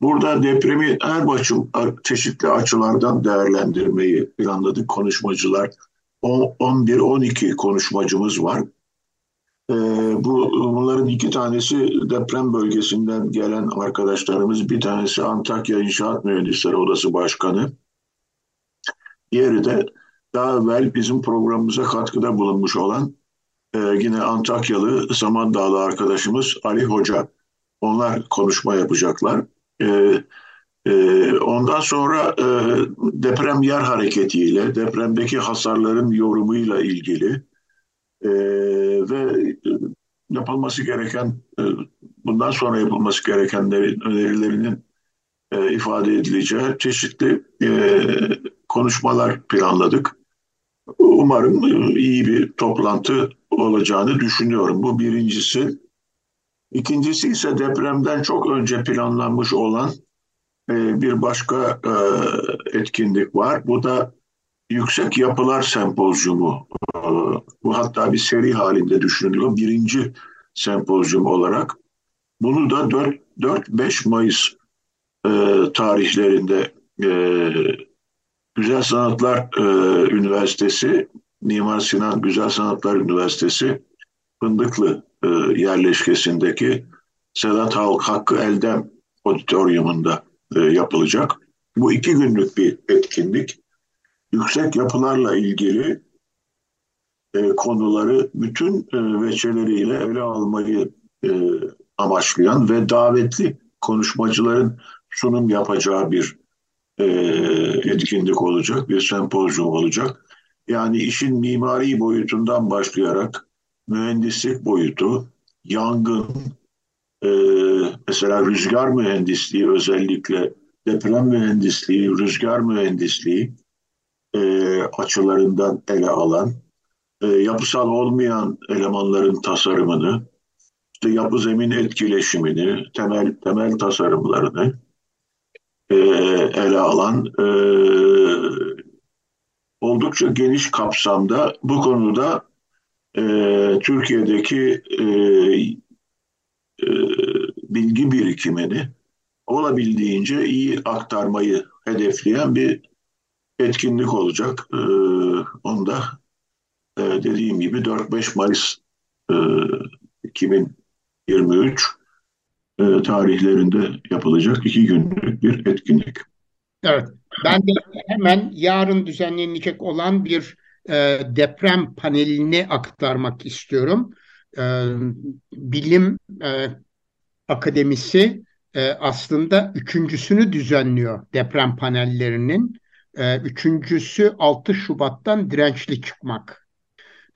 Burada depremi her açım, çeşitli açılardan değerlendirmeyi planladık konuşmacılar. 11-12 konuşmacımız var. Ee, bu bunların iki tanesi deprem bölgesinden gelen arkadaşlarımız. Bir tanesi Antakya İnşaat Mühendisleri Odası Başkanı. Diğeri de daha evvel bizim programımıza katkıda bulunmuş olan e, yine Antakyalı Samandağlı arkadaşımız Ali Hoca. Onlar konuşma yapacaklar. E, e, ondan sonra e, deprem yer hareketiyle, depremdeki hasarların yorumuyla ilgili e, ve yapılması gereken, e, bundan sonra yapılması gerekenlerin önerilerinin e, ifade edileceği çeşitli e, konuşmalar planladık. Umarım e, iyi bir toplantı olacağını düşünüyorum. Bu birincisi. İkincisi ise depremden çok önce planlanmış olan e, bir başka e, etkinlik var. Bu da Yüksek Yapılar Sempozyumu. Bu hatta bir seri halinde düşünülüyor. Birinci sempozyum olarak. Bunu da 4-5 Mayıs tarihlerinde Güzel Sanatlar e, Üniversitesi, Mimar Sinan Güzel Sanatlar Üniversitesi Fındıklı e, yerleşkesindeki Sedat Halk Hakkı Eldem Auditorium'unda e, yapılacak. Bu iki günlük bir etkinlik. yüksek yapılarla ilgili e, konuları bütün e, veçeleriyle ele almayı e, amaçlayan ve davetli konuşmacıların sunum yapacağı bir e, etkinlik olacak, bir sempozyum olacak. Yani işin mimari boyutundan başlayarak mühendislik boyutu, yangın, e, mesela rüzgar mühendisliği özellikle deprem mühendisliği, rüzgar mühendisliği e, açılarından ele alan, e, yapısal olmayan elemanların tasarımını, işte yapı zemin etkileşimini, temel temel tasarımlarını e, ele alan e, oldukça geniş kapsamda bu konuda e, Türkiye'deki e, e, bilgi birikimini olabildiğince iyi aktarmayı hedefleyen bir etkinlik olacak. E, onda e, dediğim gibi 4-5 Mayıs e, 2023 e, tarihlerinde yapılacak iki günlük bir etkinlik. Evet, ben de hemen yarın düzenlenecek olan bir e, deprem panelini aktarmak istiyorum. E, Bilim e, Akademisi e, aslında üçüncüsünü düzenliyor deprem panellerinin. E, üçüncüsü 6 Şubat'tan dirençli çıkmak.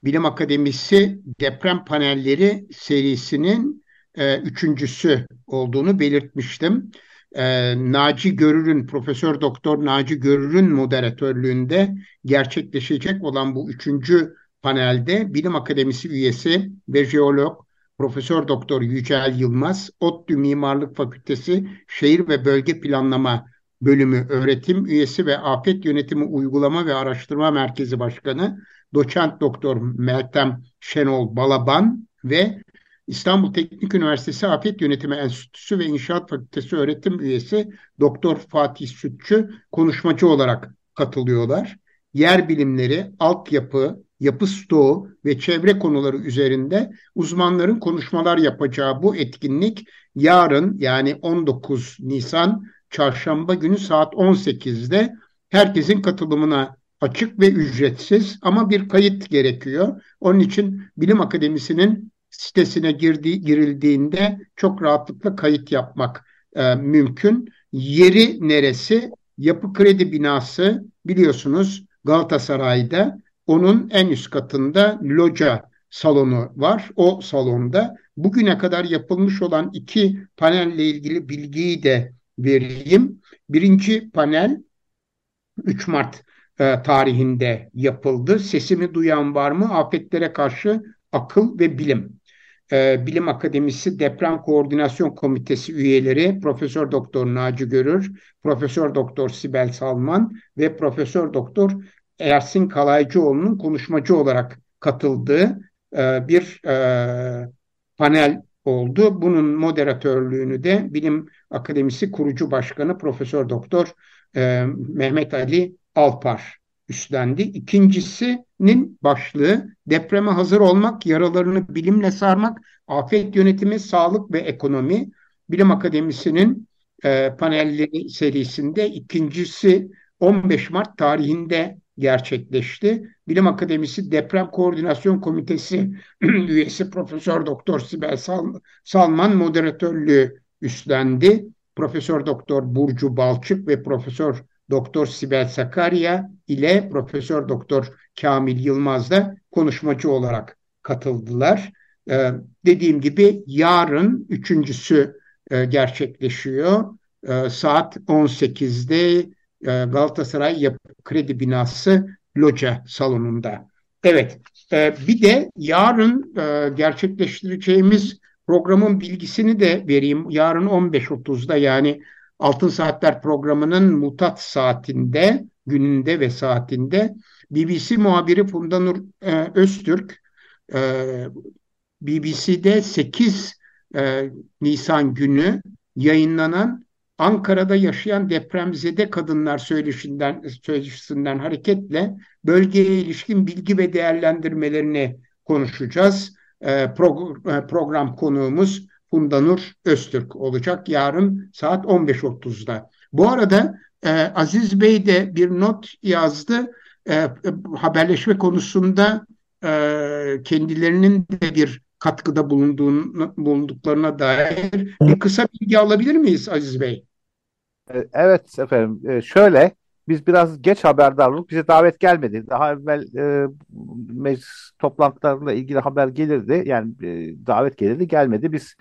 Bilim Akademisi deprem panelleri serisinin e, üçüncüsü olduğunu belirtmiştim. E, Naci Görür'ün, Profesör Doktor Naci Görür'ün moderatörlüğünde gerçekleşecek olan bu üçüncü panelde Bilim Akademisi üyesi ve jeolog Profesör Doktor Yücel Yılmaz, ODTÜ Mimarlık Fakültesi Şehir ve Bölge Planlama Bölümü öğretim üyesi ve Afet Yönetimi Uygulama ve Araştırma Merkezi Başkanı Doçent Doktor Meltem Şenol Balaban ve İstanbul Teknik Üniversitesi Afet Yönetimi Enstitüsü ve İnşaat Fakültesi öğretim üyesi Doktor Fatih Sütçü konuşmacı olarak katılıyorlar. Yer bilimleri, altyapı, yapı stoğu ve çevre konuları üzerinde uzmanların konuşmalar yapacağı bu etkinlik yarın yani 19 Nisan çarşamba günü saat 18'de herkesin katılımına açık ve ücretsiz ama bir kayıt gerekiyor. Onun için Bilim Akademisi'nin sitesine girdi, girildiğinde çok rahatlıkla kayıt yapmak e, mümkün. Yeri neresi? Yapı Kredi binası biliyorsunuz Galatasaray'da onun en üst katında loca salonu var. O salonda bugüne kadar yapılmış olan iki panelle ilgili bilgiyi de vereyim. Birinci panel 3 Mart e, tarihinde yapıldı. Sesimi duyan var mı? Afetlere karşı akıl ve bilim. E, bilim Akademisi Deprem Koordinasyon Komitesi üyeleri Profesör Doktor Naci Görür, Profesör Doktor Sibel Salman ve Profesör Doktor Ersin Kalaycıoğlu'nun konuşmacı olarak katıldığı e, bir e, panel oldu. Bunun moderatörlüğünü de Bilim Akademisi kurucu başkanı Profesör Doktor e, Mehmet Ali Alpar üstlendi. İkincisinin başlığı depreme hazır olmak, yaralarını bilimle sarmak, afet yönetimi, sağlık ve ekonomi. Bilim Akademisi'nin e, panelleri serisinde ikincisi 15 Mart tarihinde gerçekleşti. Bilim Akademisi Deprem Koordinasyon Komitesi üyesi Profesör Doktor Sibel Sal Salman moderatörlüğü üstlendi. Profesör Doktor Burcu Balçık ve Profesör Doktor Sibel Sakarya ile Profesör Doktor Kamil Yılmaz da konuşmacı olarak katıldılar. Ee, dediğim gibi yarın üçüncüsü e, gerçekleşiyor. Ee, saat 18'de e, Galatasaray Yapı Kredi Binası Loca salonunda. Evet, e, bir de yarın e, gerçekleştireceğimiz programın bilgisini de vereyim. Yarın 15.30'da yani Altın Saatler programının mutat saatinde, gününde ve saatinde BBC muhabiri Funda Nur e, Öztürk e, BBC'de 8 e, Nisan günü yayınlanan Ankara'da yaşayan depremzede kadınlar söyleşinden, söyleşisinden hareketle bölgeye ilişkin bilgi ve değerlendirmelerini konuşacağız. E, pro, e, program konuğumuz Fundanur Öztürk olacak yarın saat 15.30'da. Bu arada e, Aziz Bey de bir not yazdı. E, haberleşme konusunda e, kendilerinin de bir katkıda bulunduğunu, bulunduklarına dair bir kısa bilgi alabilir miyiz Aziz Bey? E, evet efendim. E, şöyle biz biraz geç haberdar olduk. Bize davet gelmedi. Daha evvel e, meclis toplantılarıyla ilgili haber gelirdi. Yani e, davet gelirdi gelmedi. Biz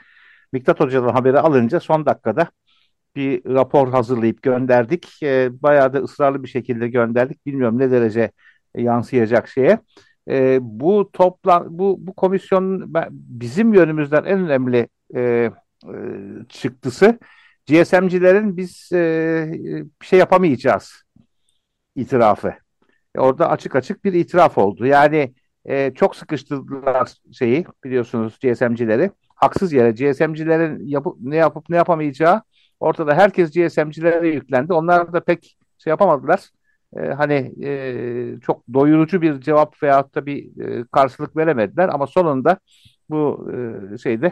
Miktat Hoca'dan haberi alınca son dakikada bir rapor hazırlayıp gönderdik. E, bayağı da ısrarlı bir şekilde gönderdik. Bilmiyorum ne derece yansıyacak şeye. E, bu toplan bu bu komisyonun bizim yönümüzden en önemli e, e, çıktısı GSM'cilerin biz e, bir şey yapamayacağız itirafı. E, orada açık açık bir itiraf oldu. Yani e, çok sıkıştırdılar şeyi biliyorsunuz GSM'cileri. Haksız yere GSM'cilerin yapıp, ne yapıp ne yapamayacağı ortada herkes GSM'cilere yüklendi. Onlar da pek şey yapamadılar. E, hani e, çok doyurucu bir cevap veyahut da bir e, karşılık veremediler ama sonunda bu e, şeyde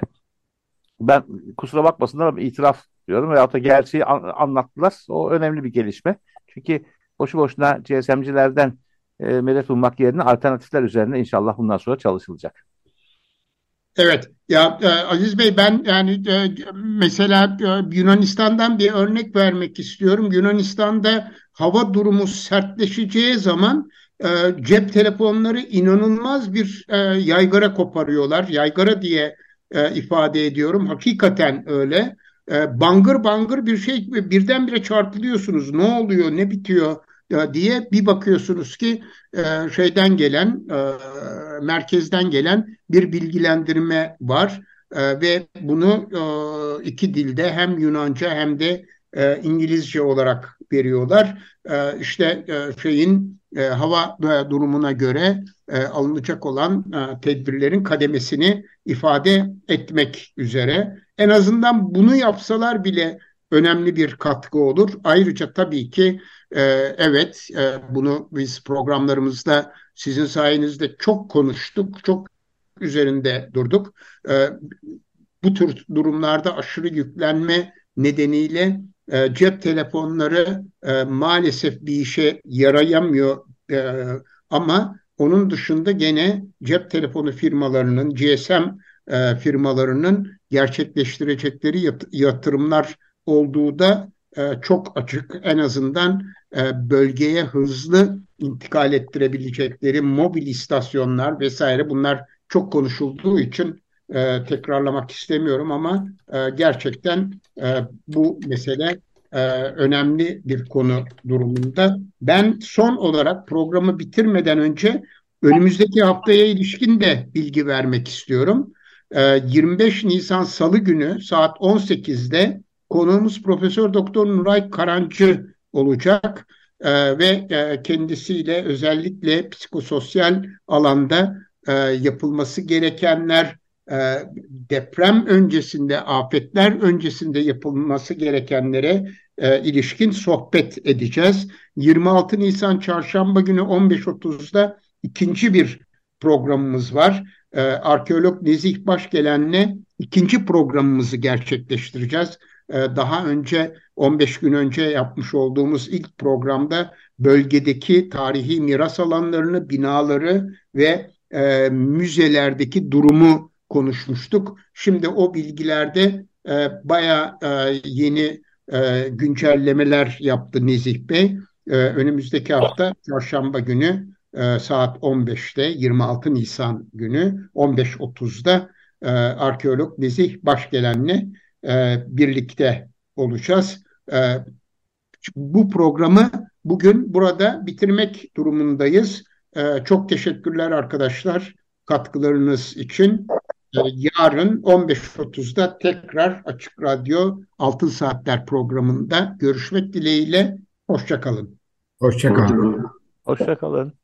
ben kusura bakmasınlar ama itiraf diyorum veyahut da gerçeği an, anlattılar. O önemli bir gelişme. Çünkü boşu boşuna GSM'cilerden e, medet ummak yerine alternatifler üzerine inşallah bundan sonra çalışılacak. Evet ya e, Aziz Bey ben yani e, mesela e, Yunanistan'dan bir örnek vermek istiyorum. Yunanistan'da hava durumu sertleşeceği zaman cep telefonları inanılmaz bir yaygara koparıyorlar. Yaygara diye ifade ediyorum. Hakikaten öyle. Bangır bangır bir şey birdenbire çarpılıyorsunuz. Ne oluyor, ne bitiyor diye bir bakıyorsunuz ki e, şeyden gelen, e, merkezden gelen bir bilgilendirme var. E, ve bunu iki dilde hem Yunanca hem de İngilizce olarak veriyorlar. E, işte şeyin hava durumuna göre alınacak olan tedbirlerin kademesini ifade etmek üzere. En azından bunu yapsalar bile önemli bir katkı olur. Ayrıca tabii ki e, evet e, bunu biz programlarımızda sizin sayenizde çok konuştuk, çok üzerinde durduk. E, bu tür durumlarda aşırı yüklenme nedeniyle e, cep telefonları e, maalesef bir işe yarayamıyor e, ama onun dışında gene cep telefonu firmalarının, GSM e, firmalarının gerçekleştirecekleri yat yatırımlar olduğu da e, çok açık. En azından e, bölgeye hızlı intikal ettirebilecekleri mobil istasyonlar vesaire bunlar çok konuşulduğu için e, tekrarlamak istemiyorum ama e, gerçekten e, bu mesele e, önemli bir konu durumunda. Ben son olarak programı bitirmeden önce önümüzdeki haftaya ilişkin de bilgi vermek istiyorum. E, 25 Nisan Salı günü saat 18'de konuğumuz Profesör Doktor Nuray Karancı olacak e, ve e, kendisiyle özellikle psikososyal alanda e, yapılması gerekenler e, deprem öncesinde, afetler öncesinde yapılması gerekenlere e, ilişkin sohbet edeceğiz. 26 Nisan Çarşamba günü 15.30'da ikinci bir programımız var. E, Arkeolog Nezih Başgelen'le ikinci programımızı gerçekleştireceğiz. E, daha önce 15 gün önce yapmış olduğumuz ilk programda bölgedeki tarihi miras alanlarını, binaları ve e, müzelerdeki durumu konuşmuştuk. Şimdi o bilgilerde e, bayağı e, yeni e, güncellemeler yaptı Nezih Bey. E, önümüzdeki hafta çarşamba günü e, saat 15'te 26 Nisan günü 15.30'da e, arkeolog Nezih Başgelen'le e, birlikte olacağız. E, bu programı bugün burada bitirmek durumundayız. E, çok teşekkürler arkadaşlar katkılarınız için. Ee, yarın 15.30'da tekrar Açık Radyo Altın Saatler programında görüşmek dileğiyle. Hoşçakalın. Hoşçakalın. Hoşçakalın.